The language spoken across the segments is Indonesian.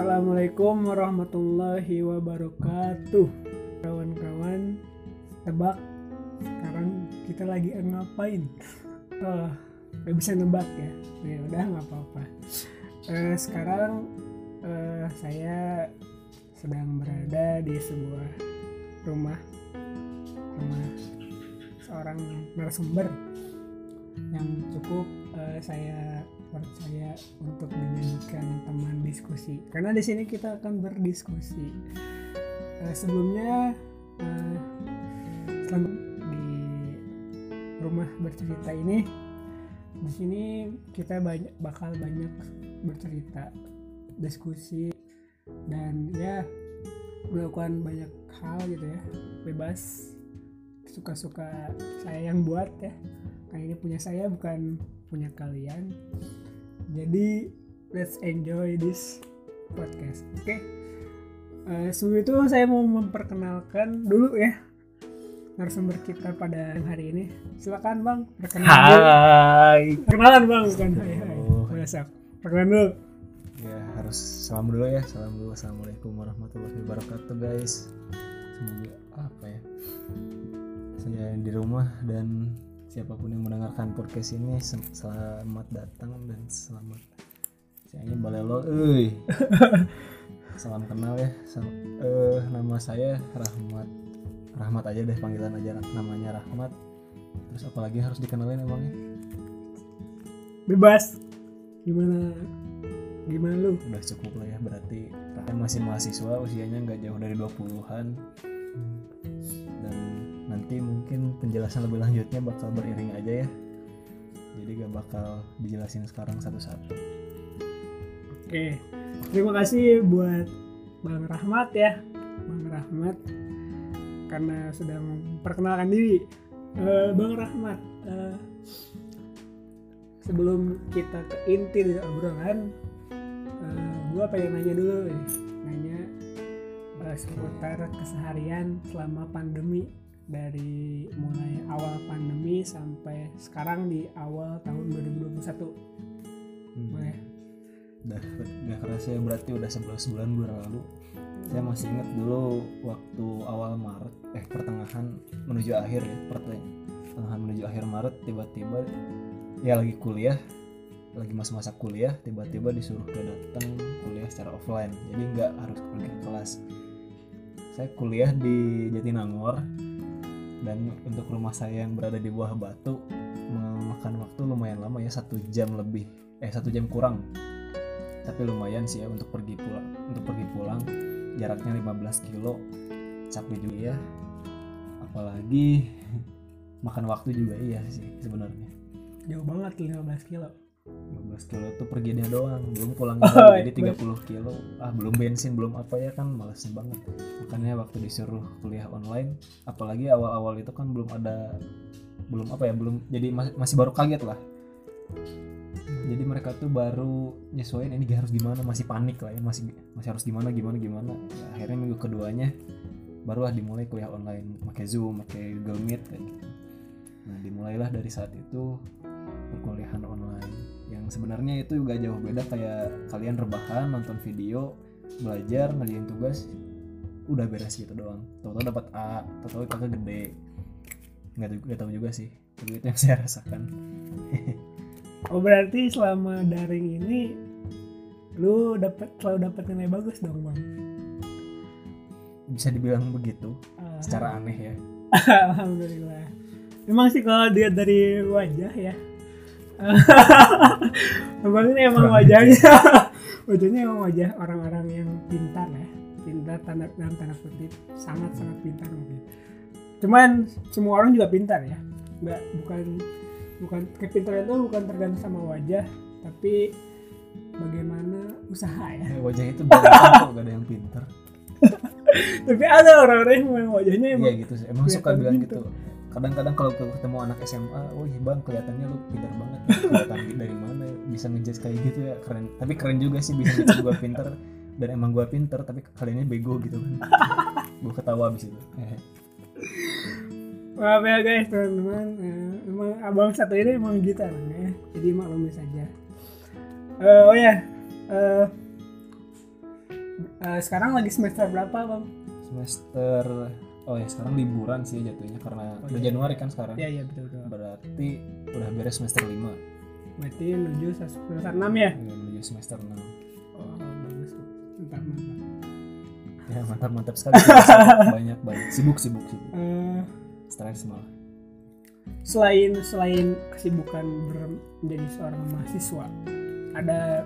Assalamualaikum warahmatullahi wabarakatuh. Kawan-kawan Tebak. Sekarang kita lagi ngapain? Oh Gak bisa nebak ya. Ya udah nggak apa-apa. Eh, Sekarang eh, Saya Sedang berada di sebuah Rumah Rumah Seorang narasumber Yang cukup eh, saya percaya untuk dijadikan teman diskusi. Karena di sini kita akan berdiskusi. Eh, sebelumnya eh, selamat di rumah bercerita ini. Di sini kita banyak bakal banyak bercerita diskusi dan ya melakukan banyak hal gitu ya. Bebas suka-suka saya yang buat ya. Kayak ini punya saya bukan punya kalian jadi let's enjoy this podcast oke Eh, sebelum itu saya mau memperkenalkan dulu ya narasumber kita pada hari ini silakan bang perkenalan dulu. Hai. perkenalan bang bukan hai hai Oh. Perkenalan dulu Ya harus salam dulu ya. Salam dulu. Assalamualaikum warahmatullahi wabarakatuh guys. Semoga apa ya? Saya di rumah dan siapa pun yang mendengarkan podcast ini selamat datang dan selamat. Saya Balelo, euy. Salam kenal ya. Sam- eh, nama saya Rahmat. Rahmat aja deh panggilan aja namanya Rahmat. Terus apalagi harus dikenalin emangnya? bebas gimana gimana lu udah cukup lah ya berarti kan masih mahasiswa usianya nggak jauh dari 20-an dan nanti mungkin penjelasan lebih lanjutnya bakal beriring aja ya. Jadi gak bakal dijelasin sekarang satu-satu. Oke terima kasih buat bang Rahmat ya. Bang Rahmat karena sudah memperkenalkan diri. Eh, bang Rahmat eh, sebelum kita ke inti dari obrolan eh, gua pengen nanya dulu nih. Nanya eh, seputar keseharian selama pandemi dari mulai awal pandemi sampai sekarang di awal tahun 2021 Hmm, boleh? Udah gak kerasa ya berarti udah 11 bulan berlalu saya masih ingat dulu waktu awal Maret eh pertengahan menuju akhir ya pertengahan pertengahan menuju akhir Maret tiba-tiba ya lagi kuliah lagi masa-masa kuliah tiba-tiba disuruh ke datang kuliah secara offline. Jadi nggak harus pergi ke kelas. Saya kuliah di Jatinangor dan untuk rumah saya yang berada di Buah Batu memakan waktu lumayan lama ya satu jam lebih. Eh satu jam kurang. Tapi lumayan sih ya untuk pergi pulang. Untuk pergi pulang jaraknya 15 kilo. Capek juga ya. Apalagi makan waktu juga iya sih sebenarnya. Jauh banget 15 kilo 15 kilo tuh perginya doang. Belum pulangnya Oh, lagi. jadi iya. 30 kilo. Ah belum bensin belum apa ya kan males banget. Makanya waktu disuruh kuliah online apalagi awal-awal itu kan belum ada belum apa ya belum jadi masih, masih baru kaget lah. Jadi mereka tuh baru nyesuaiin ini harus gimana masih panik lah ya masih masih harus gimana gimana gimana. Ya, akhirnya minggu keduanya barulah dimulai kuliah online. Pakai zoom pakai google meet kayak gitu. Nah dimulailah dari saat itu perkuliahan online sebenarnya itu juga jauh beda kayak kalian rebahan nonton video belajar ngerjain tugas udah beres gitu doang tahu-tahu dapat A tahu-tahu kakak gede nggak tahu- nggak tahu juga sih tapi itu yang saya rasakan Oh berarti selama daring ini lu dapat selalu dapat nilai bagus dong bang. bisa dibilang begitu Ah, secara aneh ya Alhamdulillah. Emang sih kalau dilihat dari wajah ya. Abang ini emang wajahnya, wajahnya emang wajah orang-orang yang pintar ya, pintar tanda dalam tanda kutip, sangat sangat pintar mungkin. Cuman semua orang juga pintar ya, nggak bukan bukan kepintaran itu bukan tergantung sama wajah, tapi bagaimana usaha ya. Eh, wajah itu kok gak ada yang pinter Tapi ada orang-orang yang wajahnya emang iya gitu sih. Emang suka bilang pinter. gitu kadang-kadang kalau ketemu anak SMA wih bang kelihatannya lu pintar banget kelihatan dari mana bisa ngejudge kayak gitu ya. Keren. Tapi keren juga sih bisa ngejudge gue pinter dan emang gue pinter tapi kaliannya bego gitu kan. Gue ketawa abis itu. Maaf ya guys teman-teman. Eh, Emang abang satu ini emang gitu orangnya Jadi maklumi saja Eh, Oh ya. Eh, Eh, sekarang lagi semester berapa bang? Semester oh ya sekarang liburan sih jatuhnya karena Oh, udah iya. Januari kan sekarang. Iya iya betul betul. Berarti udah beres semester 5 berarti menuju semester enam ya? Menuju semester 6 oh bagus. Mantap mantap. Ya mantap mantap sekali. Banyak banyak. Sibuk sibuk sibuk. Eh, stres malah. selain selain kesibukan menjadi seorang mahasiswa ada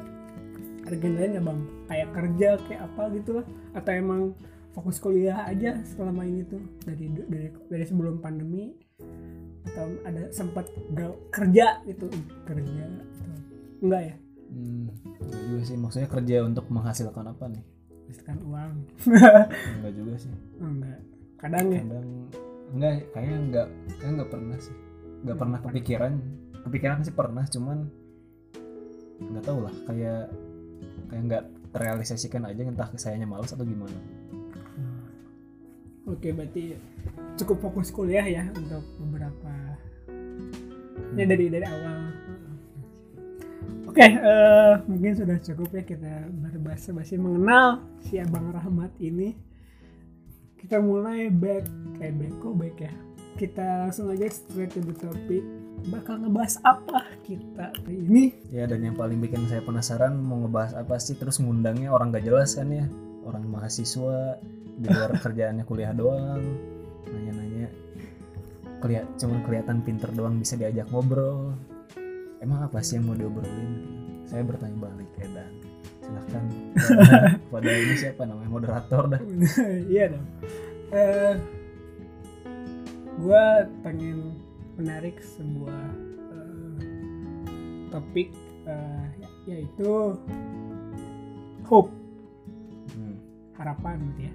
agen lain ya bang? Kayak kerja kayak apa gitu lah? Atau emang fokus kuliah aja selama ini tuh. Dari dari dari sebelum pandemi atau ada sempat kerja gitu. Kerja atau enggak ya? Hmm, juga sih. Maksudnya kerja untuk menghasilkan apa nih? Menghasilkan uang. Enggak juga sih. Enggak. Kadang ya? Kadang enggak kayaknya enggak kayaknya enggak pernah sih. Enggak pernah kepikiran. Kepikiran sih pernah cuman enggak tahu lah. Kayak kayak enggak terrealisasikan aja entah sayanya malas atau gimana oke berarti cukup fokus kuliah ya untuk beberapa ya dari dari awal. Oke eh, mungkin sudah cukup ya kita berbahasa basi mengenal si abang Rahmat ini. Kita mulai back eh back kok back ya. Kita langsung aja straight to the topic. Bakal ngebahas apa kita hari ini? Ya dan yang paling bikin saya penasaran mau ngebahas apa sih? Terus ngundangnya orang gak jelas kan ya? Orang mahasiswa di luar kerjaannya kuliah doang nanya-nanya. Kelihat cuman kelihatan pinter doang bisa diajak ngobrol. Emang apa sih yang mau diobrolin? Saya bertanya balik ya dan silahkan. Kepada ini siapa namanya? Moderator dah. Iya dong. Eh gue pengen menarik sebuah eh, topik eh, ya- yaitu hope. Hmm, harapan gitu ya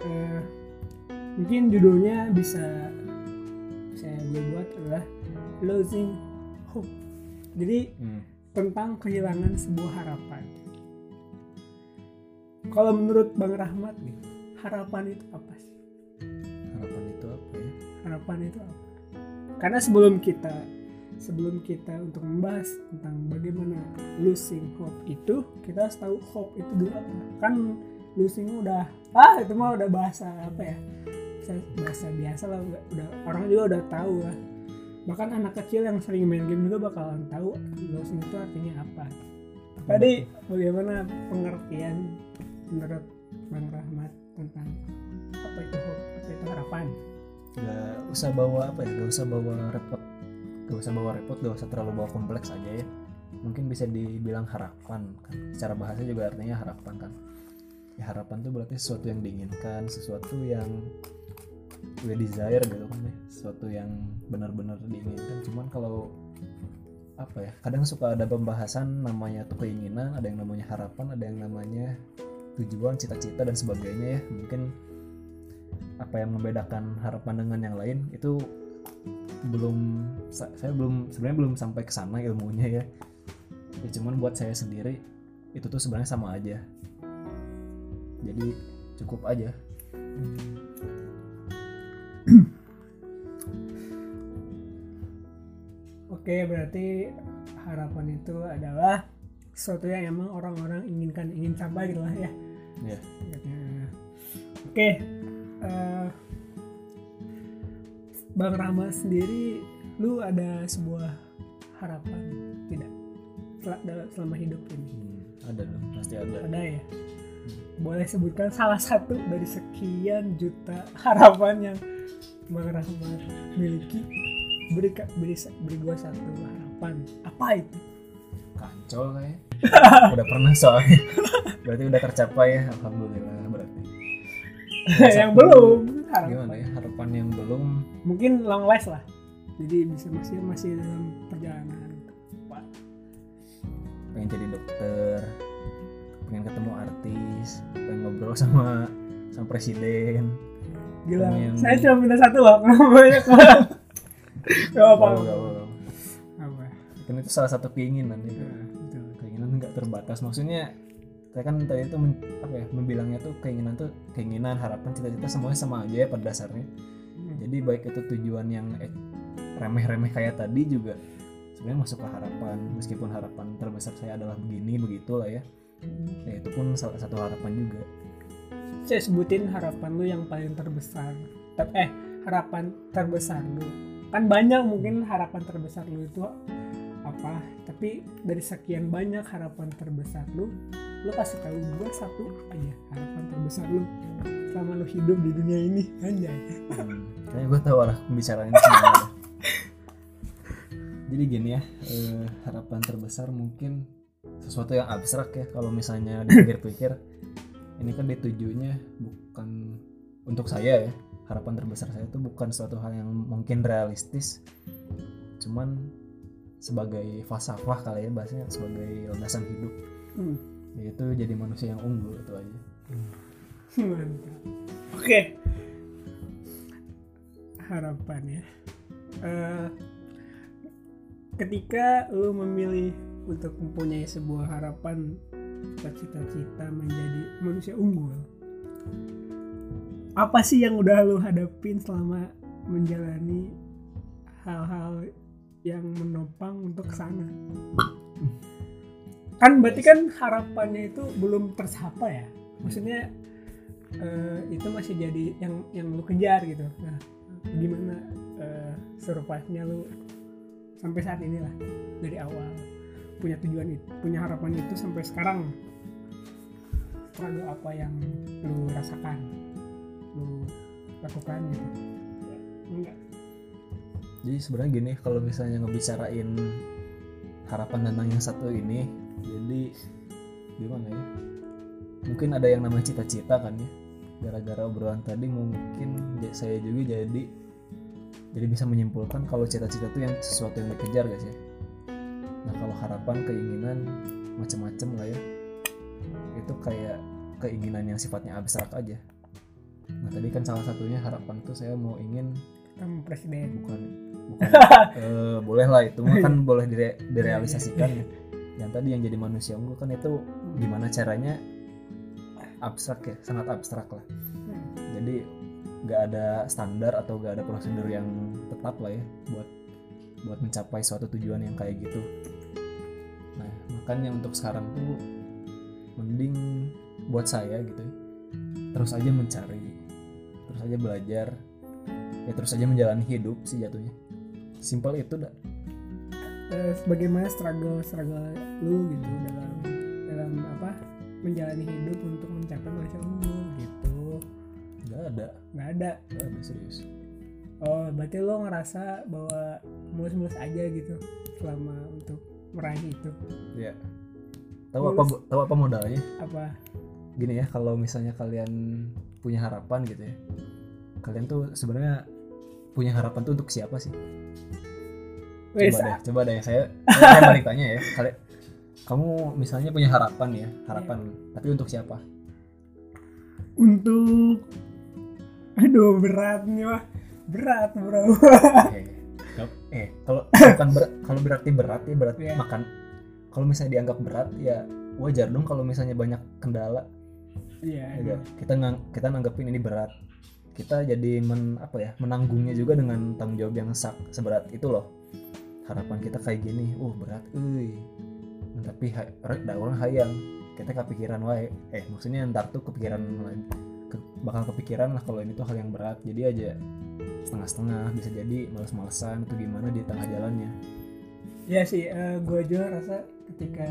Eh, mungkin judulnya bisa saya gue buat adalah losing hope jadi hmm. tentang kehilangan sebuah harapan kalau menurut bang Rahmat nih harapan itu apa sih harapan itu apa ya harapan itu apa? Karena sebelum kita sebelum kita untuk membahas tentang bagaimana losing hope itu, kita harus tahu hope itu dulu apa. Kan losing udah ah itu mah udah bahasa apa ya? Bahasa, biasa lah udah, orang juga udah tahu lah. Bahkan anak kecil yang sering main game juga bakalan tahu losing itu artinya apa. Tadi bagaimana pengertian menurut Bang Rahmat tentang apa itu hope, apa itu harapan? gak usah bawa apa ya gak usah bawa repot gak usah bawa repot gak usah terlalu bawa kompleks aja ya mungkin bisa dibilang harapan kan secara bahasa juga artinya harapan kan ya harapan tuh berarti sesuatu yang diinginkan sesuatu yang we desire gitu kan ya. Sesuatu yang benar-benar diinginkan. Cuman kalau apa ya kadang suka ada pembahasan namanya tuh keinginan ada yang namanya harapan ada yang namanya tujuan cita-cita dan sebagainya ya. Mungkin apa yang membedakan harapan dengan yang lain itu belum sa- saya belum sebenarnya belum sampai ke sana ilmunya ya. ya cuman buat saya sendiri itu tuh sebenarnya sama aja jadi cukup aja Oke, berarti harapan itu adalah sesuatu yang emang orang-orang inginkan, ingin capai gitu lah ya. Nah, Oke, eh, Bang Rama sendiri, lu ada sebuah harapan tidak selama hidup ini? hmm, ada dong pasti ada Ada ya? Boleh sebutkan salah satu dari sekian juta harapan yang Bang Rahmat miliki. Beri, beri, beri gua satu harapan. Apa itu? kancol kayak udah pernah soalnya berarti udah tercapai ya alhamdulillah berarti yang belum harapan. gimana ya harapan yang belum Mungkin long last lah. Jadi bisa masih masih dalam perjalanan. Pengen jadi dokter pengen ketemu artis pengen ngobrol sama sama presiden Gila. Pengen- Saya cuma minta satu loh. Banyak banget? Gak apa-apa. Apa? kan itu salah satu keinginan itu Ya, keinginan nggak terbatas maksudnya saya kan tadi itu men- apa ya membilangnya tuh keinginan tuh keinginan harapan cita-cita semuanya sama aja ya pada dasarnya Hmm. jadi baik itu tujuan yang eh, remeh-remeh kayak tadi juga sebenarnya masuk ke harapan meskipun harapan terbesar saya adalah begini begitu lah ya ya itu pun salah satu harapan juga. Saya sebutin harapan lu yang paling terbesar. Te- eh harapan terbesar lu. Kan banyak mungkin harapan terbesar lu itu apa tapi dari sekian banyak harapan terbesar lu lu kasih tahu gua satu aja harapan terbesar lu selama lu hidup di dunia ini. Anjay. Hmm, kayaknya gue tahu arah pembicaraan ini. Jadi gini ya, eh, harapan terbesar mungkin sesuatu yang abstrak ya kalau misalnya dipikir-pikir. Ini kan ditujunya bukan untuk saya ya. Harapan terbesar saya itu bukan suatu hal yang mungkin realistis. Cuman sebagai falsafah kali ya bahasanya sebagai landasan hidup. Hmm. Yaitu jadi manusia yang unggul itu aja. Mantap. Oke. Harapan ya. Eh, ketika lu memilih untuk mempunyai sebuah harapan cita-cita menjadi manusia unggul, apa sih yang udah lu hadapin selama menjalani hal-hal yang menopang untuk sana? Kan berarti kan harapannya itu belum tercapai ya? Maksudnya eh, itu masih jadi yang yang lu kejar gitu nah gimana eh, survive-nya lu sampai saat ini lah dari awal punya tujuan itu punya harapan itu sampai sekarang struggle apa yang lu rasakan lu lakukan gitu Ya, enggak Jadi sebenarnya gini kalau misalnya ngebicarain harapan tentang yang satu ini, jadi gimana ya? Mungkin ada yang namanya cita-cita kan ya. Gara-gara obrolan tadi mungkin saya juga jadi jadi bisa menyimpulkan kalau cita-cita itu yang sesuatu yang dikejar guys ya. Nah kalau harapan, keinginan macam-macam lah ya. Itu kayak keinginan yang sifatnya abstrak aja. Nah tadi kan salah satunya harapan tuh saya mau ingin kamu presiden bukan bukan eh, boleh lah itu kan boleh dire- direalisasikan ya. yang tadi yang jadi manusia unggul kan itu gimana caranya abstrak ya sangat abstrak lah Hmm. jadi nggak ada standar atau nggak ada prosedur yang tetap lah ya buat buat mencapai suatu tujuan yang kayak gitu. Nah makanya untuk sekarang tuh mending buat saya gitu ya terus aja mencari terus aja belajar ya terus aja menjalani hidup sih jatuhnya. Simpel itu dah Eh, bagaimana struggle struggle lu gitu dalam dalam apa menjalani hidup untuk mencapai manusia unggul gitu? Nggak ada. Nggak ada. Nggak ada serius oh berarti lo ngerasa bahwa mulus-mulus aja gitu selama untuk meraih itu? Ya tahu apa tahu apa modalnya? Apa? Gini ya kalau misalnya kalian punya harapan gitu ya kalian tuh sebenarnya punya harapan tuh untuk siapa sih? Coba deh coba deh saya saya balik tanya ya kalian kamu misalnya punya harapan ya harapan tapi untuk siapa? Untuk aduh berat nih berat bro. Eh eh kalau bukan berat kalau berarti berat ya berarti Iya. makan. Kalau misalnya dianggap berat ya wajar dong kalau misalnya banyak kendala. Iya Ya, kita ngang, kita nanggepin ini berat. Kita jadi men apa ya menanggungnya juga dengan tanggung jawab yang sak, seberat itu loh. Harapan kita kayak gini uh berat euy. Tapi rek da orang hayang. Kita kepikiran wae. Eh maksudnya ntar tuh kepikiran lagi ke- bakal kepikiran lah kalau ini tuh hal yang berat. Jadi aja setengah-setengah bisa jadi males-malesan itu gimana di tengah jalannya. Iya sih gue juga rasa ketika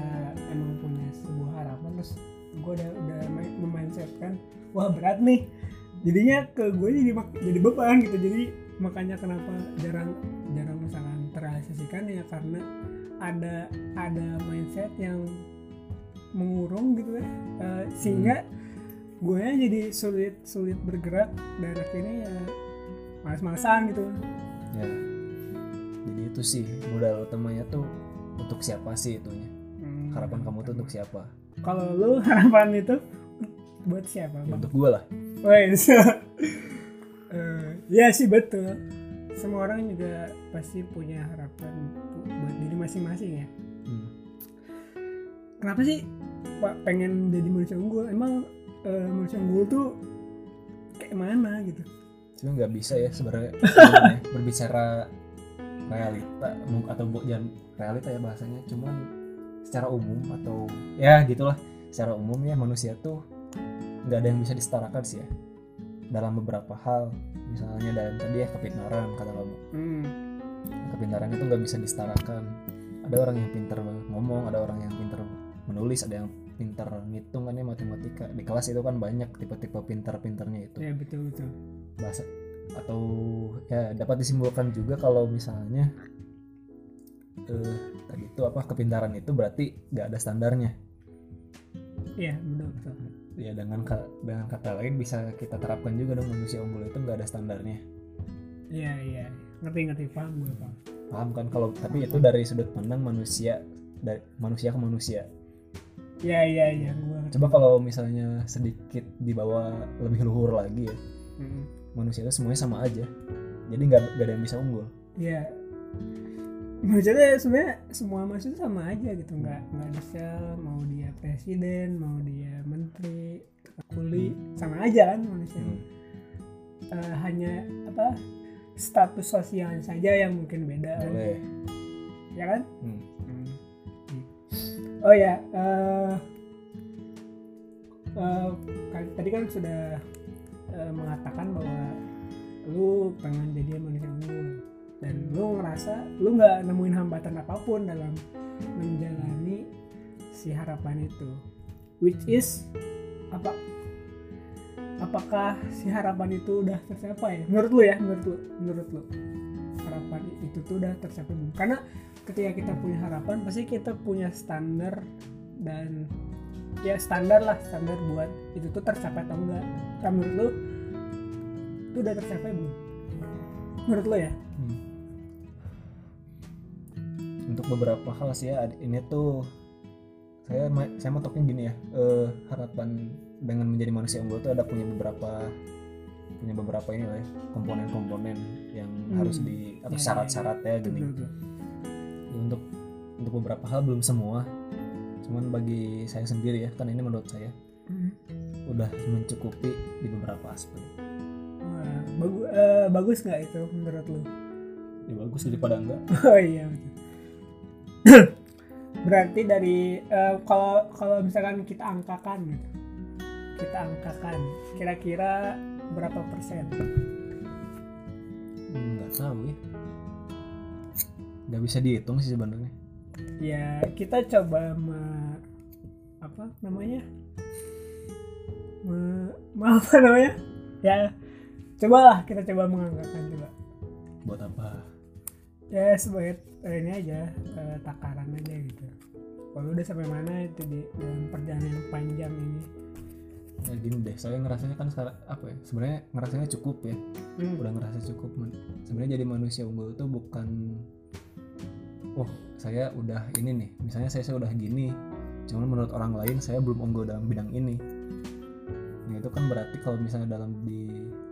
emang punya sebuah harapan terus gue udah udah memindsetkan wah berat nih. Jadinya ke gue jadi jadi beban gitu. Jadi makanya kenapa jarang jarang misalkan terrealisasikan ya karena ada ada mindset yang mengurung gitu ya. Eh, sehingga gue jadi sulit sulit bergerak. Dan akhirnya ya malas-malasan gitu ya jadi itu sih modal utamanya tuh untuk siapa sih itunya Hmm. harapan kamu tuh untuk siapa kalau lu harapan itu buat siapa ya, untuk gue lah Wes. Eh, ya sih betul. Semua orang juga pasti punya harapan buat diri masing-masing ya. Hmm. Kenapa sih Pak pengen jadi manusia unggul? Emang eh, manusia unggul tuh kayak mana gitu? Cuma nggak bisa ya sebenarnya. Sebenarnya berbicara realita atau bu- jangan realita ya bahasanya. Cuman secara umum atau ya gitulah. Secara umum ya manusia tuh nggak ada yang bisa disetarakan sih ya. Dalam beberapa hal. Misalnya dalam tadi ya kepintaran kata kamu. Hmm. kepintaran itu nggak bisa disetarakan. Ada orang yang pintar ngomong ada orang yang pintar menulis ada yang pintar ngitung kan ya matematika. Di kelas itu kan banyak tipe-tipe pintar-pintarnya itu. Ya betul betul. Bahasa atau ya dapat disimpulkan juga kalau misalnya eh tadi itu apa kepintaran itu berarti nggak ada standarnya. Iya betul betul. Ya dengan dengan kata lain bisa kita terapkan juga dong manusia unggul itu nggak ada standarnya. Iya iya. Ngerti ngerti. Paham gue paham paham kan kalau tapi itu dari sudut pandang manusia dari manusia ke manusia iya iya iya coba kalau misalnya sedikit dibawa lebih luhur lagi ya. Hmm. manusia itu semuanya sama aja. Jadi nggak ada yang bisa unggul. Iya. Maksudnya sebenarnya semua manusia sama aja gitu. Nggak nggak bisa mau dia presiden mau dia menteri kuli sama aja kan manusia. Hmm. Eh, hanya apa status sosial saja yang mungkin beda kan. Boleh. Ya kan? Hmm. Oh ya eh, kan- tadi kan sudah eh, mengatakan bahwa lu pengen jadi manusia unggul dan lu ngerasa lu nggak nemuin hambatan apa pun dalam menjalani si harapan itu. Which is apa apakah si harapan itu udah tercapai? Menurut lu ya menurut lu menurut lu itu tuh udah tercapai belum. Karena ketika kita punya harapan pasti kita punya standar dan ya standar lah standar buat itu tuh tercapai atau enggak. Nah, menurut lu itu udah tercapai belum? Menurut lu ya? Hmm. Untuk beberapa hal sih ya ini tuh saya saya matoknya gini ya eh, harapan dengan menjadi manusia unggul tuh ada punya beberapa punya beberapa ini lah ya komponen-komponen yang Hmm. harus di atau Ya, ya, syarat-syaratnya gini Betul, betul. Ya, untuk untuk beberapa hal belum semua cuman bagi saya sendiri ya kan ini menurut saya Hmm. udah mencukupi di beberapa aspek Wah, bagu- eh, bagus nggak itu menurut lu ya bagus daripada enggak oh iya berarti dari eh, kalau kalau misalkan kita angkakan gitu kita angkakan kira-kira berapa persen? Nggak tahu ya. Nggak bisa dihitung sih sebenarnya. Ya kita coba me- apa namanya? Me, me- apa namanya? Ya cobalah kita coba mengangkatkan coba buat apa? Ya sebagai eh, ini aja eh, takaran aja gitu. Kalau udah sampai mana itu di dalam perjalanan yang panjang ini ya gini deh saya ngerasanya kan sekarang apa ya sebenarnya ngerasanya cukup ya. Hmm, udah ngerasa cukup sebenarnya jadi manusia unggul itu bukan oh saya udah ini nih misalnya saya, saya udah gini cuman menurut orang lain saya belum unggul dalam bidang ini. Nah itu kan berarti kalau misalnya dalam di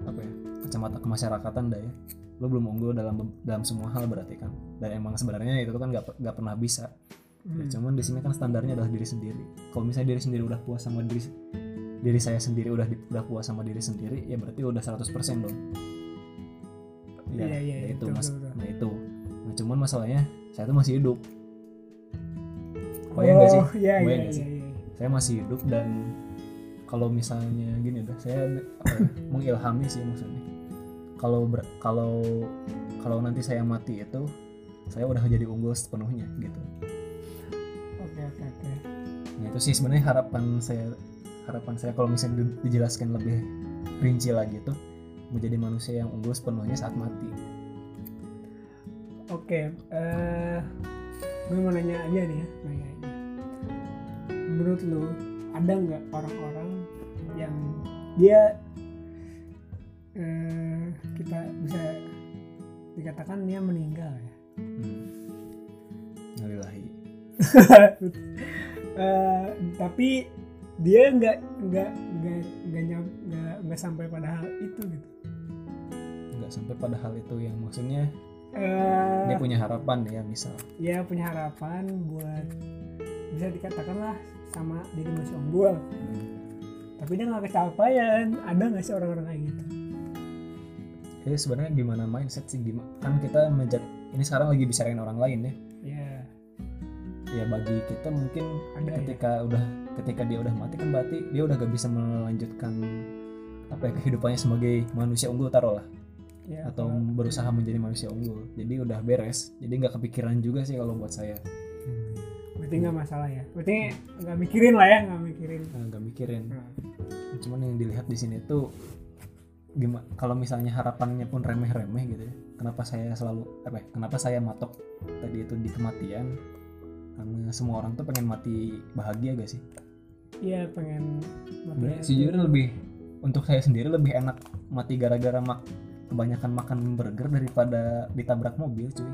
apa ya kacamata kemasyarakatan dah ya lo belum unggul dalam dalam semua hal berarti kan. Dan emang sebenarnya itu kan nggak nggak pernah bisa. Ya, hmm. cuman di sini kan standarnya adalah diri sendiri. Kalau misalnya diri sendiri udah puas sama diri diri saya sendiri udah udah puas sama diri sendiri, ya berarti udah 100% dong. Ya, Iya, iya, ya itu betul, mas. betul. Nah itu. Nah cuman masalahnya saya tuh masih hidup. Bayang sih? oh iya iya Bayang iya, nggak sih? iya. Saya masih hidup dan kalau misalnya gini udah saya apa ya, mengilhami sih maksudnya. Kalau kalau kalau nanti saya mati itu saya udah jadi unggul sepenuhnya gitu. oke oke oke Nah itu sih sebenarnya harapan saya harapan saya kalau misalnya di- dijelaskan lebih rinci lagi tuh menjadi manusia yang unggul sepenuhnya saat mati. oke eh gue mau nanya aja nih ya nanya aja menurut lu ada nggak orang-orang yang dia eh kita bisa dikatakan dia meninggal ya Hmm. Nalilahi. Eh, tapi dia nggak nggak nggak nggak nggak nggak sampai pada hal itu gitu Nggak sampai pada hal itu yang maksudnya Eh, dia punya harapan ya misal. ya punya harapan buat bisa dikatakan lah sama diri manusia unggul Hmm. tapi dia nggak kecapaian ada nggak sih orang-orang kayak gitu Jadi sebenarnya gimana mindset sih gimana kan kita menjat ini sekarang lagi bicarain orang lain ya. ya Ya ya bagi kita mungkin Ada ya? ketika udah ketika dia udah mati kan berarti dia udah gak bisa melanjutkan apa ya kehidupannya sebagai manusia unggul taruh lah. Ya, atau kalau- berusaha menjadi manusia unggul. Jadi udah beres. Jadi nggak kepikiran juga sih kalau buat saya. Berarti nggak masalah ya? Berarti nggak mikirin lah ya? Nggak mikirin? Nah, nggak mikirin. Nah, cuman yang dilihat di sini tuh gimana kalau misalnya harapannya pun remeh-remeh gitu ya kenapa saya selalu apa ya, kenapa saya matok tadi itu di kematian? Karena semua orang tuh pengen mati bahagia gak sih iya pengen sebenarnya sejujurnya lebih untuk saya sendiri lebih enak mati gara-gara mak kebanyakan makan burger daripada ditabrak mobil cuy.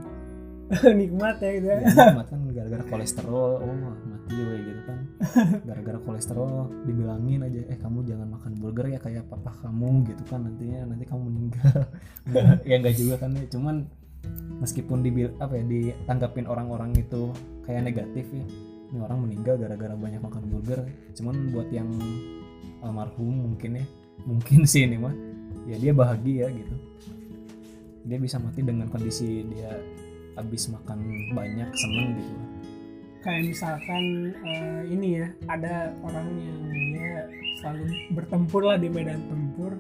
Nikmat ya gitu ya. ya, nikmat kan gara-gara kolesterol. Oh mati we gitu kan. Gara-gara kolesterol dibilangin aja eh kamu jangan makan burger ya kayak papa kamu gitu kan. Nantinya nanti kamu meninggal. Ya enggak juga kan ya. Cuman meskipun dibil apa ya ditanggapin orang-orang itu kayak negatif ya ini orang meninggal gara-gara banyak makan burger. Cuman buat yang almarhum mungkin ya mungkin sih ini mah ya dia bahagia gitu. Dia bisa mati dengan kondisi dia habis makan banyak seneng gitu kayak misalkan eh, ini ya ada orang yang dia selalu bertempur lah di medan tempur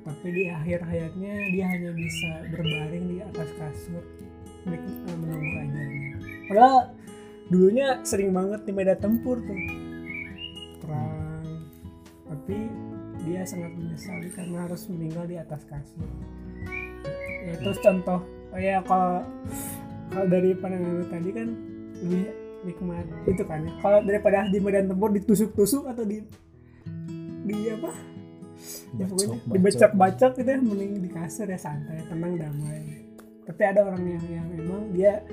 tapi di akhir hayatnya dia hanya bisa berbaring di atas kasur mek- eh, menunggu ajalnya padahal dulunya sering banget di medan tempur tuh. Perang tapi dia sangat menyesali karena harus meninggal di atas kasur. Ya terus contoh oh ya kalau kalau dari pandangan lu tadi kan lebih nikmat itu kan ya. Kalau daripada di medan tempur ditusuk-tusuk atau di di apa? Ya pokoknya dibacak-bacak gitu ya mending di kasur ya santai tenang damai. Tapi ada orang yang yang emang dia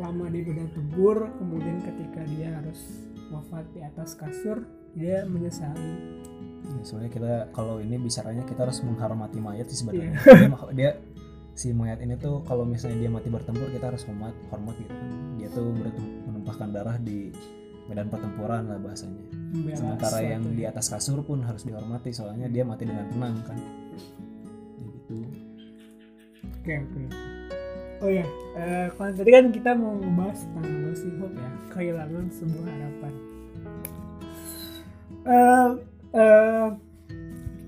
lama di medan tempur kemudian ketika dia harus wafat di atas kasur dia menyesali Ya, soalnya kita kalau ini bicaranya kita harus menghormati mayat sih sebenarnya. Iya. Dia, si mayat ini tuh kalau misalnya dia mati bertempur kita harus hormat hormat gitu kan. Dia tuh bertem- menumpahkan darah di medan pertempuran lah bahasanya. membela Sementara yang ya. di atas kasur pun harus dihormati soalnya dia mati dengan tenang kan. Gitu. Oke oke. Oh ya, kalau tadi kan kita mau ngebahas tentang Lucy Hope ya, kehilangan sebuah harapan. Eh, eh,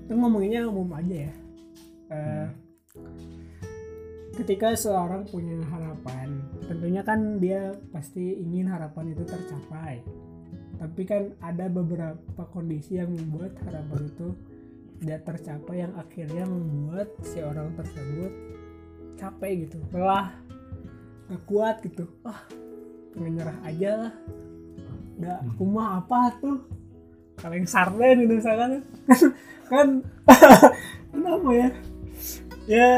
kita ngomonginnya umum aja ya. Eh, ketika seorang punya harapan, tentunya kan dia pasti ingin harapan itu tercapai. Tapi kan ada beberapa kondisi yang membuat harapan itu tidak tercapai yang akhirnya membuat si orang tersebut capek gitu lelah gak kuat gitu. Ah pengen nyerah aja lah. Udah aku mah apa tuh? Kaleng sarden gitu misalkan. Kan kenapa ya? Ya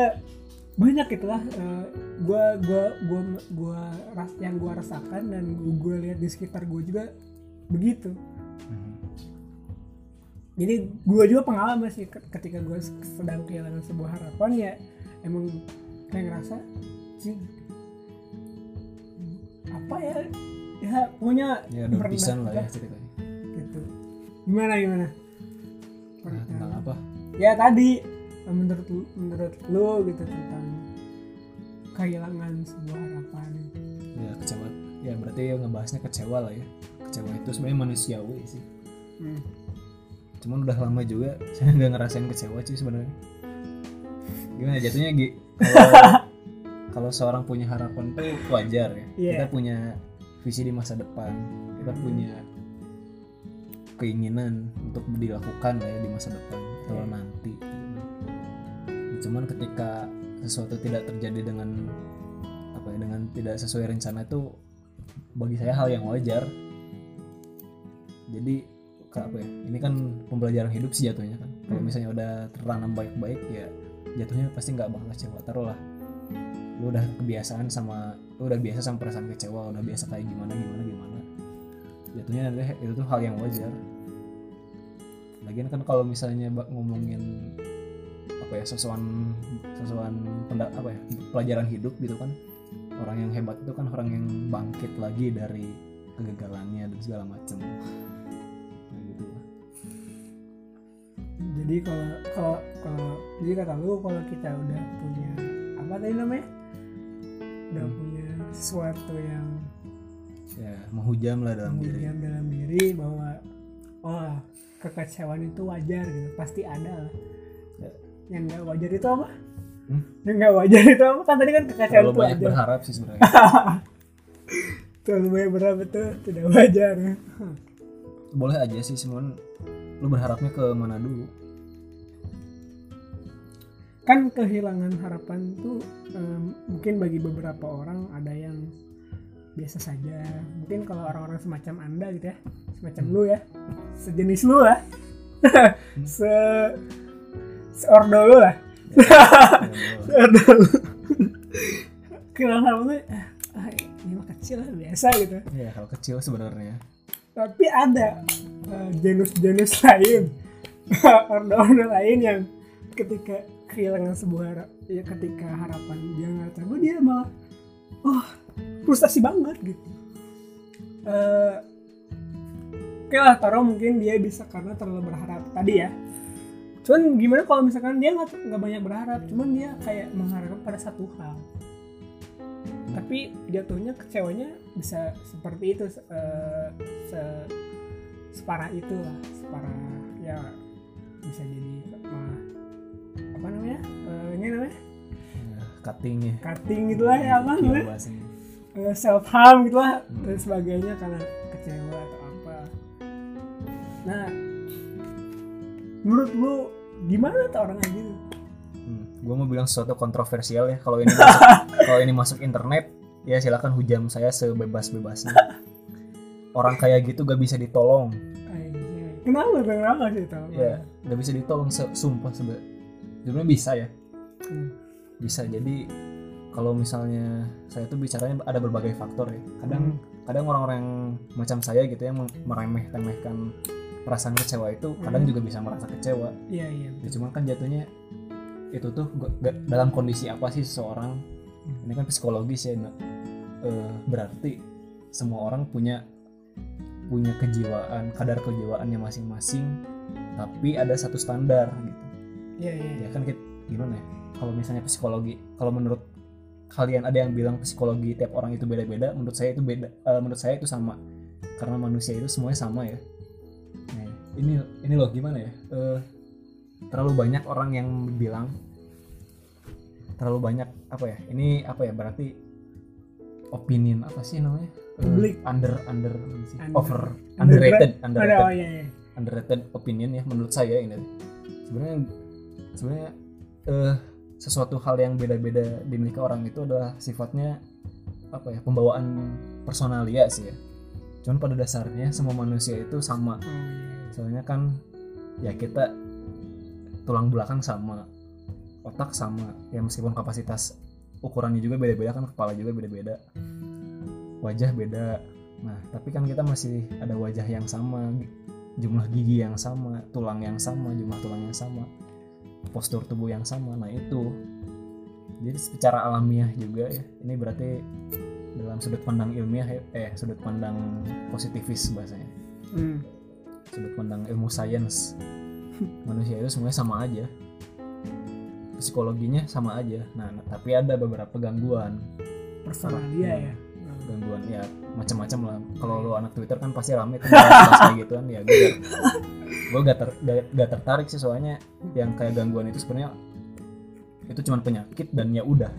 banyak gitu lah Eh, gua gua gua gua ras yang gua rasakan dan gua lihat di sekitar gua juga begitu. Mhm. jadi gue juga pengalaman sih ke- ketika gue sedang kehilangan sebuah harapan ya emang kayak ngerasa sih apa ya ya punya Ya pisan lah ya ceritanya. gitu gimana gimana Nah, tentang apa? ya tadi menurut menurut lu gitu tentang kehilangan sebuah harapan Ya kecewa. Ya berarti ya ngebahasnya kecewa lah ya. Kecewa itu sebenarnya manusiawi sih. Hmm. cuman udah lama juga saya nggak ngerasain kecewa sih sebenarnya gimana jatuhnya kalau seorang punya harapan tuh wajar ya Iya. kita punya visi di masa depan kita punya keinginan untuk dilakukan lah ya di masa depan kalau Iya. nanti cuman ketika sesuatu tidak terjadi dengan apa ya dengan tidak sesuai rencana itu bagi saya hal yang wajar jadi apa ya ini kan pembelajaran hidup sih jatuhnya kan kalau Hmm. misalnya udah tertanam baik-baik ya jatuhnya pasti nggak bakal kecewa taruh lah. Lu udah kebiasaan sama lu udah biasa sama perasaan kecewa udah biasa kayak gimana gimana gimana. Jatuhnya nanti itu tuh hal yang wajar. Lagian kan kalau misalnya ngomongin apa ya sesuatu sesuatu penda, apa ya pelajaran hidup gitu kan orang yang hebat itu kan orang yang bangkit lagi dari kegagalannya dan segala macam jadi kalau kalau kalau jadi kata lu kalau kita udah punya apa tadi namanya? Udah Hmm. punya sesuatu yang ya menghujam lah dalam diri. mendiam dalam diri bahwa oh kekecewaan itu wajar gitu. Pasti ada lah. Ya. yang nggak wajar itu apa? Hmm? yang nggak wajar itu apa? Kan tadi kan kekecewaan terlalu itu banyak wajar. berharap sih sebenarnya. Terlalu banyak berharap itu tidak wajar. Boleh aja sih cuman lu berharapnya ke mana dulu kan kehilangan harapan tuh em, mungkin bagi beberapa orang ada yang biasa saja. Mungkin kalau orang-orang semacam anda gitu ya semacam lu ya sejenis lu lah se seordo lu lah. Seordo lu. Kehilangan harapan tuh ah, ini mah kecil lah biasa gitu. Ya kalau kecil sebenarnya. Tapi ada eh, jenis-jenis lain. Ordo-ordo lain yang ketika kehilangan sebuah harap ya ketika harapan dia nggak terlalu dia malah oh frustasi banget gitu. Eh, oke lah taruh mungkin dia bisa karena terlalu berharap tadi ya. Cuman gimana kalau misalkan dia nggak banyak berharap cuman dia kayak mengharapkan pada satu hal. Tapi jatuhnya kecewanya bisa seperti itu eh, se separah itu lah separah ya bisa jadi apa namanya Eh, ini namanya ya, cutting ya cutting gitu lah ya apa namanya bahasanya. self harm gitu lah Hmm. dan sebagainya karena kecewa atau apa nah menurut lu gimana tuh orang kayak gitu Hmm, gua mau bilang sesuatu kontroversial ya. Kalau ini masuk, kalau ini masuk internet, ya silakan hujam saya sebebas-bebasnya. Orang kayak gitu gak bisa ditolong. Kenapa kenapa sih tau Ya, gak bisa ditolong. Sumpah sebe- sebenarnya bisa ya. Hmm. Bisa. Jadi kalau misalnya saya tuh bicaranya ada berbagai faktor ya. Kadang kadang orang-orang yang macam saya gitu yang meremeh-temehkan perasaan kecewa itu kadang Hmm. juga bisa merasa kecewa. iya iya Ya, cuman kan jatuhnya itu tuh gak, gak- dalam kondisi apa sih seseorang ini kan psikologis ya Nak. Eh, berarti semua orang punya punya kejiwaan kadar kejiwaannya masing-masing tapi ada satu standar gitu iya iya ya kan kita, gimana ya? Kalau misalnya psikologi kalau menurut kalian ada yang bilang psikologi tiap orang itu beda-beda menurut saya itu beda eh, menurut saya itu sama. Karena manusia itu semuanya sama ya. Nah, ini ini loh gimana ya? Eh, terlalu banyak orang yang bilang terlalu banyak apa ya? Ini apa ya? Berarti opinion apa sih namanya? Eh, Publik. under under apa sih? Under- over underrated ada underrated. Oh iya iya. Underrated opinion ya menurut saya ini. Sebenarnya sebenarnya eh sesuatu hal yang beda-beda dimiliki orang itu adalah sifatnya apa ya pembawaan personalia sih ya. Cuman pada dasarnya semua manusia itu sama. Oh iya soalnya kan ya kita tulang belakang sama otak sama. Ya meskipun kapasitas ukurannya juga beda-beda kan kepala juga beda-beda wajah beda. Nah tapi kan kita masih ada wajah yang sama jumlah gigi yang sama tulang yang sama jumlah tulang yang sama postur tubuh yang sama. Nah itu. Jadi secara alamiah juga ya. Ini berarti dalam sudut pandang ilmiah ya, eh sudut pandang positivis bahasanya. Hmm. sudut pandang ilmu sains manusia itu semuanya sama aja. Psikologinya sama aja. Nah, tapi ada beberapa gangguan. Personalia ya. Gangguan ya macam-macam lah. Kalau lo anak twitter kan pasti rame tuh bahas kayak gituan ya gue gue gak, ter, gak, gak tertarik sih soalnya yang kayak gangguan itu sebenarnya itu cuma penyakit dan ya udah.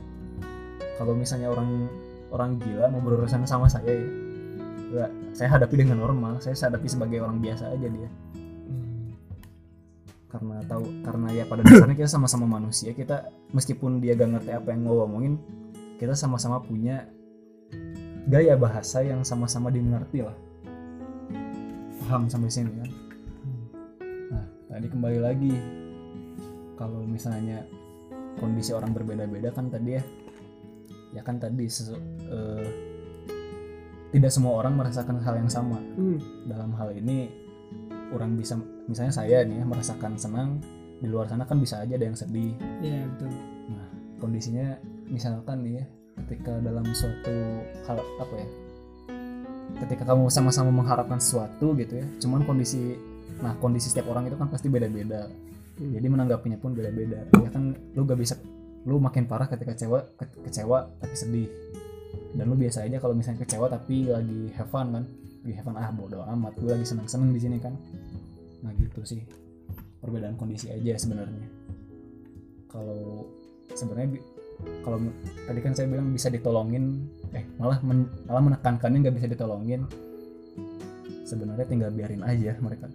Kalau misalnya orang orang gila mau berurusan sama saya ya ya, saya hadapi dengan normal saya hadapi sebagai orang biasa aja dia. Karena tahu karena ya pada dasarnya kita sama-sama manusia kita meskipun dia gak ngerti apa yang mau ngomongin kita sama-sama punya gaya bahasa yang sama-sama dimengerti lah. Paham sampai sini kan tadi kembali lagi. Kalau misalnya kondisi orang berbeda-beda kan tadi ya. Ya kan tadi sesu- eh, tidak semua orang merasakan hal yang sama. Hmm. dalam hal ini orang bisa misalnya saya nih ya merasakan senang di luar sana kan bisa aja ada yang sedih. Iya betul. Nah kondisinya misalkan nih ya ketika dalam suatu hal apa ya ketika kamu sama-sama mengharapkan sesuatu gitu ya cuman kondisi nah kondisi setiap orang itu kan pasti beda-beda. Jadi menanggapinya pun beda-beda. Ya kan lu gak bisa lu makin parah ketika kecewa ke- kecewa tapi sedih. Dan lu biasa aja kalau misalnya kecewa tapi lagi have fun kan lagi have fun ah bodo amat gue lagi seneng seneng di sini kan. Nah gitu sih. Perbedaan kondisi aja sebenarnya. Kalau sebenarnya kalau tadi kan saya bilang bisa ditolongin eh malah men- malah menekankannya nggak bisa ditolongin. Sebenarnya tinggal biarin aja mereka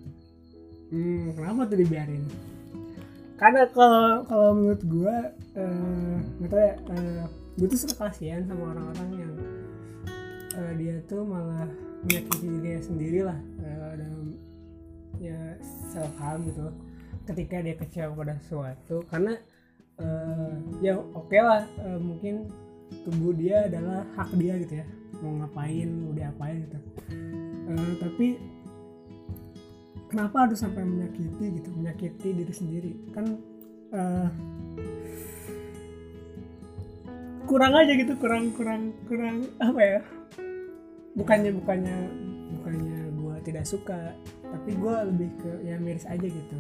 Hmm, kenapa tuh dibiarin? Karena kalau kalau menurut nggak tahu ya, eh, gua tuh suka kasihan sama orang-orang yang eh, dia tuh malah menyakiti dirinya sendiri lah eh, dalam ya self harm gitu ketika dia kecewa pada sesuatu karena eh, ya oke lah eh, mungkin tubuh dia adalah hak dia gitu ya. Mau ngapain mau diapain gitu. Eh, tapi kenapa harus sampai menyakiti gitu menyakiti diri sendiri? Kan eh, kurang aja gitu kurang kurang kurang apa ya? Bukannya bukannya bukannya gue tidak suka tapi gue lebih ke ya miris aja gitu.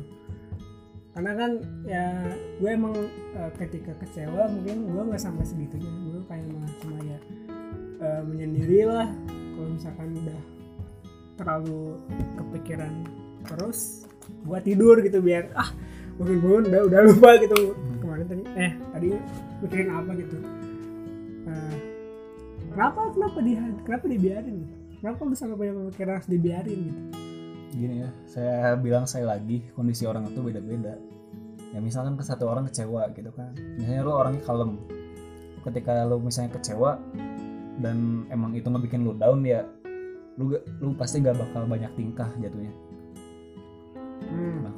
Karena kan ya gue emang eh, ketika kecewa mungkin gue nggak sampai segitunya. Gue kayak malah cuma ya eh, menyendiri lah kalau misalkan udah terlalu kepikiran terus gua tidur gitu biar ah bangun bangun udah udah lupa gitu. Kemarin tadi eh tadi mikirin apa gitu. Eh, kenapa kenapa di kenapa dibiarin gitu? Kenapa lu sampai banyak pemikiran harus dibiarin gitu? Gini ya saya bilang saya lagi kondisi orang itu beda-beda. Ya misalkan ke satu orang kecewa gitu kan. Misalnya lo orangnya kalem. Ketika lo misalnya kecewa dan emang itu ngebikin lo down ya lu lu pasti gak bakal banyak tingkah jatuhnya. hmm.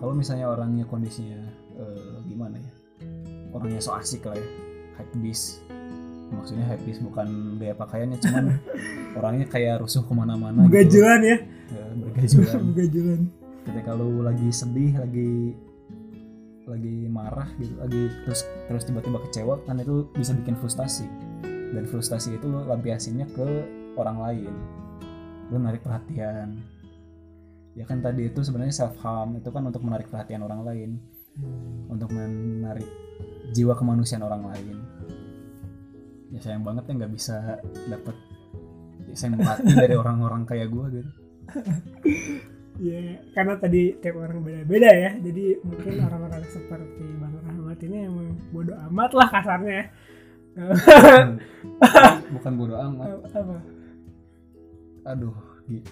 Kalau misalnya orangnya kondisinya eh, gimana ya? Orangnya so asik lah ya. Hype beast. Maksudnya hype beast bukan gaya pakaiannya cuman orangnya kayak rusuh ke mana-mana gitu. Begajulan ya? Ya, bergajulan. Begajulan ketika lu lagi sedih lagi lagi marah gitu lagi terus terus tiba-tiba kecewa kan itu bisa bikin frustasi. Dan frustasi itu lu lampiasinnya ke orang lain. Lu narik perhatian ya kan tadi itu sebenarnya self harm itu kan untuk menarik perhatian orang lain. Untuk menarik jiwa kemanusiaan orang lain. Ya sayang banget ya nggak bisa dapet simpati dari orang-orang kayak gua gitu. Ya karena tadi tiap orang beda-beda ya. Jadi mungkin orang-orang seperti bang Rahmat ini emang bodoh amat lah kasarnya ya. bukan bodoh amat. Apa? Aduh di-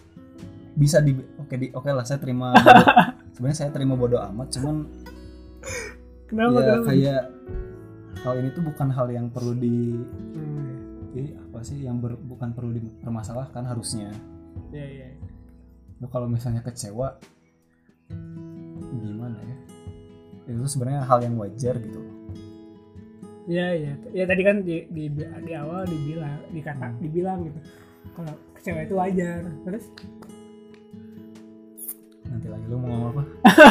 bisa di oke di oke lah saya terima sebenarnya saya terima bodoh amat cuman kenapa ya kenapa? kayak hal ini tuh bukan hal yang perlu di Hmm, jadi apa sih yang ber- bukan perlu dipermasalahkan harusnya. Ya ya kalau misalnya kecewa gimana ya? Itu sebenarnya hal yang wajar gitu. Ya ya ya tadi kan di di, di awal dibilang dikata dibilang gitu. Kalau kecewa itu wajar. Terus nanti lagi lu mau ngomong apa?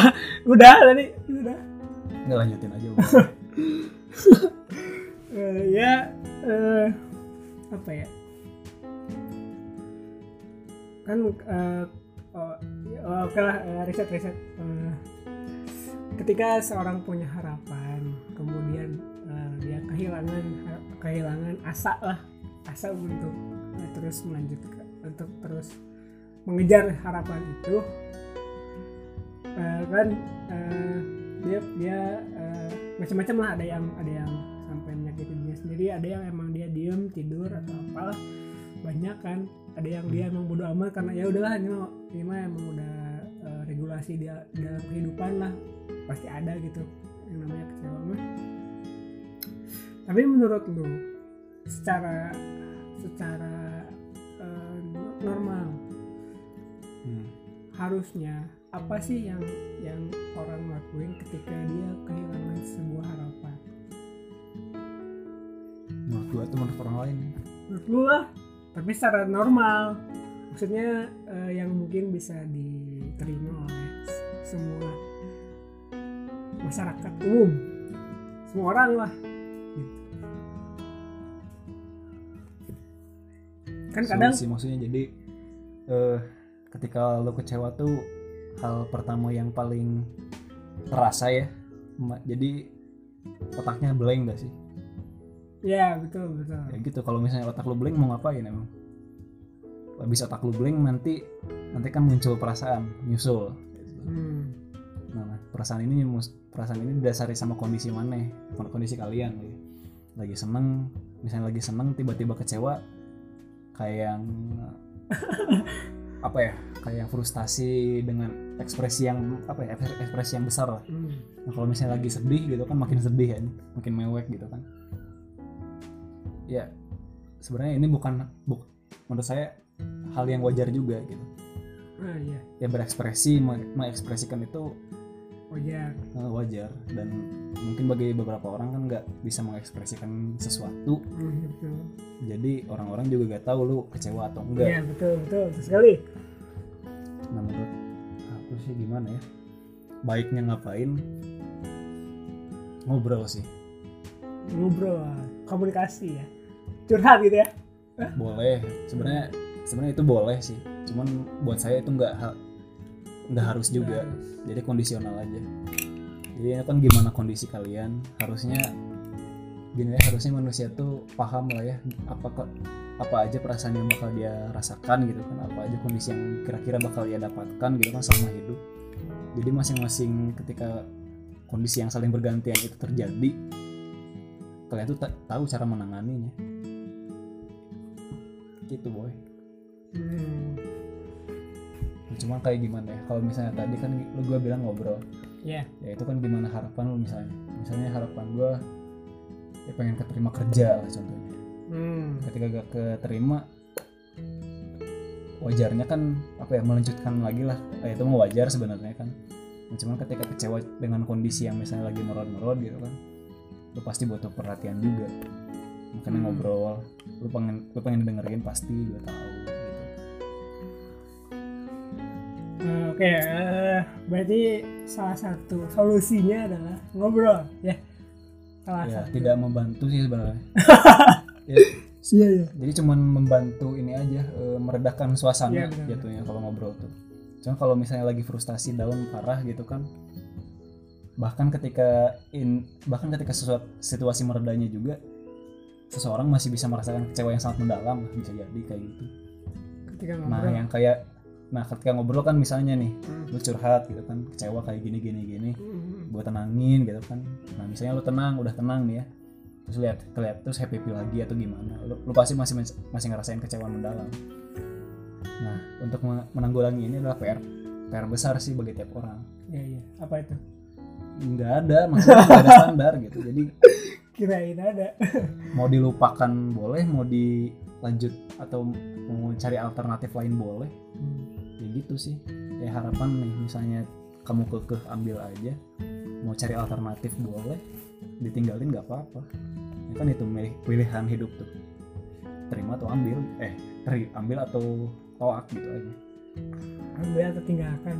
Udah tadi. Udah. Nggak lanjutin aja Bu. Eh, ya eh, apa ya? Kan eh, oh, ya, oh, oke lah eh, riset riset. Eh, ketika seorang punya harapan kemudian eh, dia kehilangan kehilangan asa lah asa untuk eh, terus melanjutkan untuk terus mengejar harapan itu eh, kan eh, dia dia eh, macam-macam lah ada yang ada yang sampai menyakiti dirinya sendiri ada yang emang dia diem tidur atau apalah banyak kan. Ada yang dia emang bodo amat karena ya udahlah ini mah ini mah emang udah eh, regulasi dia dalam kehidupan lah. Pasti ada gitu yang namanya kecewa mah. Tapi menurut lu secara secara eh, normal Hmm. harusnya apa sih yang yang orang lakuin ketika dia kehilangan sebuah harapan? Menurut gua tuh menurut orang lain. Menurut lu lah tapi secara normal. Maksudnya eh, yang mungkin bisa diterima oleh semua masyarakat umum. Semua orang lah gitu. kan kadang sih maksudnya jadi eh ketika lo kecewa tuh hal pertama yang paling terasa ya. Jadi otaknya blank gak sih? Ya betul betul. Ya gitu kalau misalnya otak lu blank mau ngapain emang? Habis otak lu blank nanti nanti kan muncul perasaan nyusul. Hmm. nah perasaan ini perasaan ini didasari sama kondisi mana? Kondisi kalian ya. lagi seneng misalnya lagi seneng tiba-tiba kecewa kayak yang apa ya? Kayak yang frustasi dengan ekspresi yang apa ya ekspresi yang besar lah Hmm. Nah kalau misalnya lagi sedih gitu kan makin sedih kan, makin mewek gitu kan. Ya sebenarnya ini bukan buk, menurut saya hal yang wajar juga gitu. ah iya Ya berekspresi, me- mengekspresikan itu wajar eh, wajar dan mungkin bagi beberapa orang kan nggak bisa mengekspresikan sesuatu. hmm, betul Jadi orang-orang juga gak tahu lu kecewa atau enggak. betul betul betul sekali Nah menurut sih gimana ya? Baiknya ngapain? Ngobrol sih. ngobrol komunikasi ya. Curhat gitu ya. Boleh. Sebenarnya sebenarnya itu boleh sih. Cuman buat saya itu nggak nggak harus juga. Jadi kondisional aja. Jadi ini kan gimana kondisi kalian? Harusnya gini ya harusnya manusia tuh paham lah ya apa kok apa aja perasaan yang bakal dia rasakan gitu kan apa aja kondisi yang kira-kira bakal dia dapatkan gitu kan selama hidup. Jadi masing-masing ketika kondisi yang saling bergantian itu terjadi kalian tuh ta- tahu cara menanganinya. Gitu boy. Hmm. cuma kayak gimana ya kalau misalnya tadi kan lu gue bilang ngobrol. Ya ya itu kan gimana harapan lu misalnya. Misalnya harapan gue ya pengen keterima kerja lah contohnya hmm. ketika gak keterima wajarnya kan apa ya melanjutkan lagi lah Eh, itu mah wajar sebenarnya kan Nah, cuman ketika kecewa dengan kondisi yang misalnya lagi merod-merod gitu kan lu pasti butuh perhatian juga makanya Hmm. ngobrol lu pengen lu pengen dengerin pasti gue tahu gitu Eh, Oke, eh, berarti salah satu solusinya adalah ngobrol, ya. Salah ya satu. tidak membantu sih sebenarnya ya, Iya, iya. jadi cuman membantu ini aja eh, meredakan suasana Iya, benar. jatuhnya kalau ngobrol tuh cuma kalau misalnya lagi frustasi down parah gitu kan bahkan ketika in bahkan ketika sesuatu situasi meredanya juga seseorang masih bisa merasakan kecewa yang sangat mendalam bisa jadi kayak gitu Ketika nah ngobrol. yang kayak nah ketika ngobrol kan misalnya nih Hmm. lu curhat gitu kan kecewa kayak gini gini gini Hmm. gue tenangin gitu kan nah misalnya lu tenang udah tenang nih ya terus lihat kelihat terus happy happy lagi atau gimana lu, lu pasti masih masih ngerasain kecewaan mendalam nah untuk me- menanggulangi ini adalah PR PR besar sih bagi tiap orang Iya, iya. Apa itu? nggak ada maksudnya nggak ada standar gitu jadi Kirain ada. mau dilupakan boleh mau dilanjut atau mau cari alternatif lain boleh Hmm. ya gitu sih ya harapan nih misalnya kamu kekeh ambil aja mau cari alternatif boleh ditinggalin nggak apa-apa ya kan itu pilihan hidup tuh terima atau ambil eh teri ambil atau tolak gitu aja Ambil atau tinggalkan.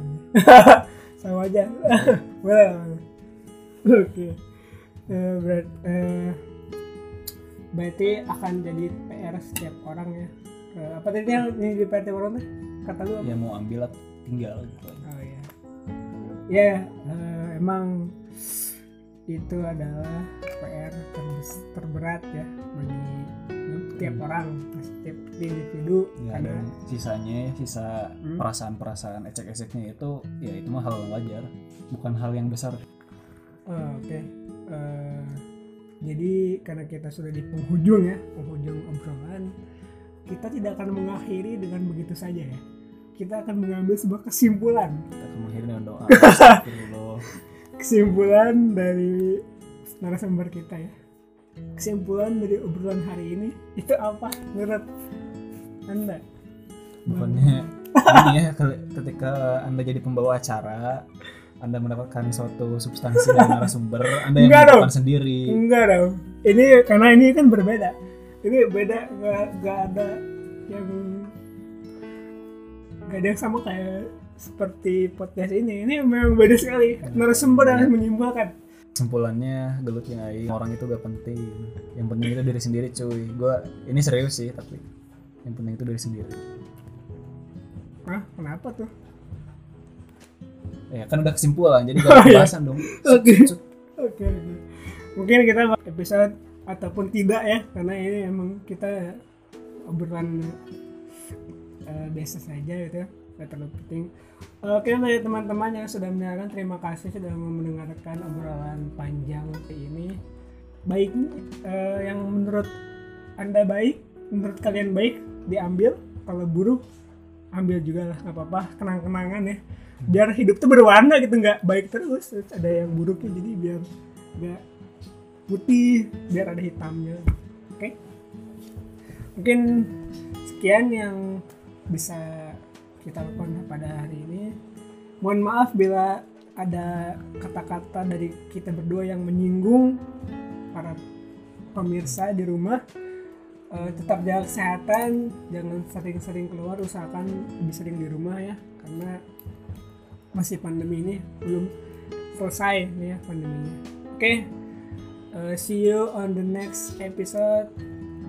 Sama aja. boleh. Oke. Eh, berat, eh, berarti akan jadi PR setiap orang ya. Eh, apa tadi yang di PR tiap orang tuh? Kata lu apa? ya mau ambil atau tinggal gitu aja Oh ya. Ya, eh, emang itu adalah PR terberat ya bagi tiap orang, setiap individu ya karena dan sisanya sisa Hmm. perasaan-perasaan ecek-eceknya itu ya itu mah hal yang wajar bukan hal yang besar Oh, oke. Eh, jadi karena kita sudah di penghujung ya, penghujung obrolan, kita tidak akan mengakhiri dengan begitu saja ya. Kita akan mengambil sebuah kesimpulan. kita akan mengakhiri dengan doa. Kesimpulan dari narasumber kita ya. Kesimpulan dari obrolan hari ini itu apa menurut Anda? bukannya ini ya ke- ketika anda jadi pembawa acara anda mendapatkan suatu substansi dari narasumber anda yang Enggak dong. menentukan sendiri Enggak dong. Ini karena ini kan berbeda. Ini beda gak, gak ada yang gak ada yang sama kayak seperti podcast ini. Ini memang beda sekali. Narasumber yang menyimpulkan. kesimpulannya gelut aing orang itu gak penting yang penting itu diri sendiri cuy gua ini serius sih tapi yang penting itu diri sendiri Hah? Kenapa tuh? ya kan udah kesimpulan jadi gak ada Oh, iya. pembahasan dong Oke. Oke. Mungkin kita episode ataupun tidak ya karena ini emang kita obrolan eh, biasa saja gitu ya nggak terlalu penting. Oke dari teman-teman yang sudah mendengarkan terima kasih sudah mendengarkan obrolan panjang ini. Baik eh, yang menurut anda baik menurut kalian baik diambil. Kalau buruk ambil juga lah nggak apa-apa. Kenang-kenangan ya. Biar hidup tuh berwarna gitu nggak baik terus. Terus ada yang buruknya jadi biar nggak putih biar ada hitamnya. Oke? Mungkin sekian yang bisa kita lakukan pada hari ini. Mohon maaf bila ada kata-kata dari kita berdua yang menyinggung para pemirsa di rumah. Eh, tetap jaga kesehatan jangan sering-sering keluar usahakan lebih sering di rumah ya karena masih pandemi ini belum selesai nih ya pandeminya. Oke eh, see you on the next episode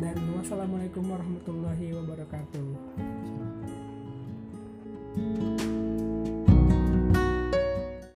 dan wassalamualaikum warahmatullahi wabarakatuh Thank you.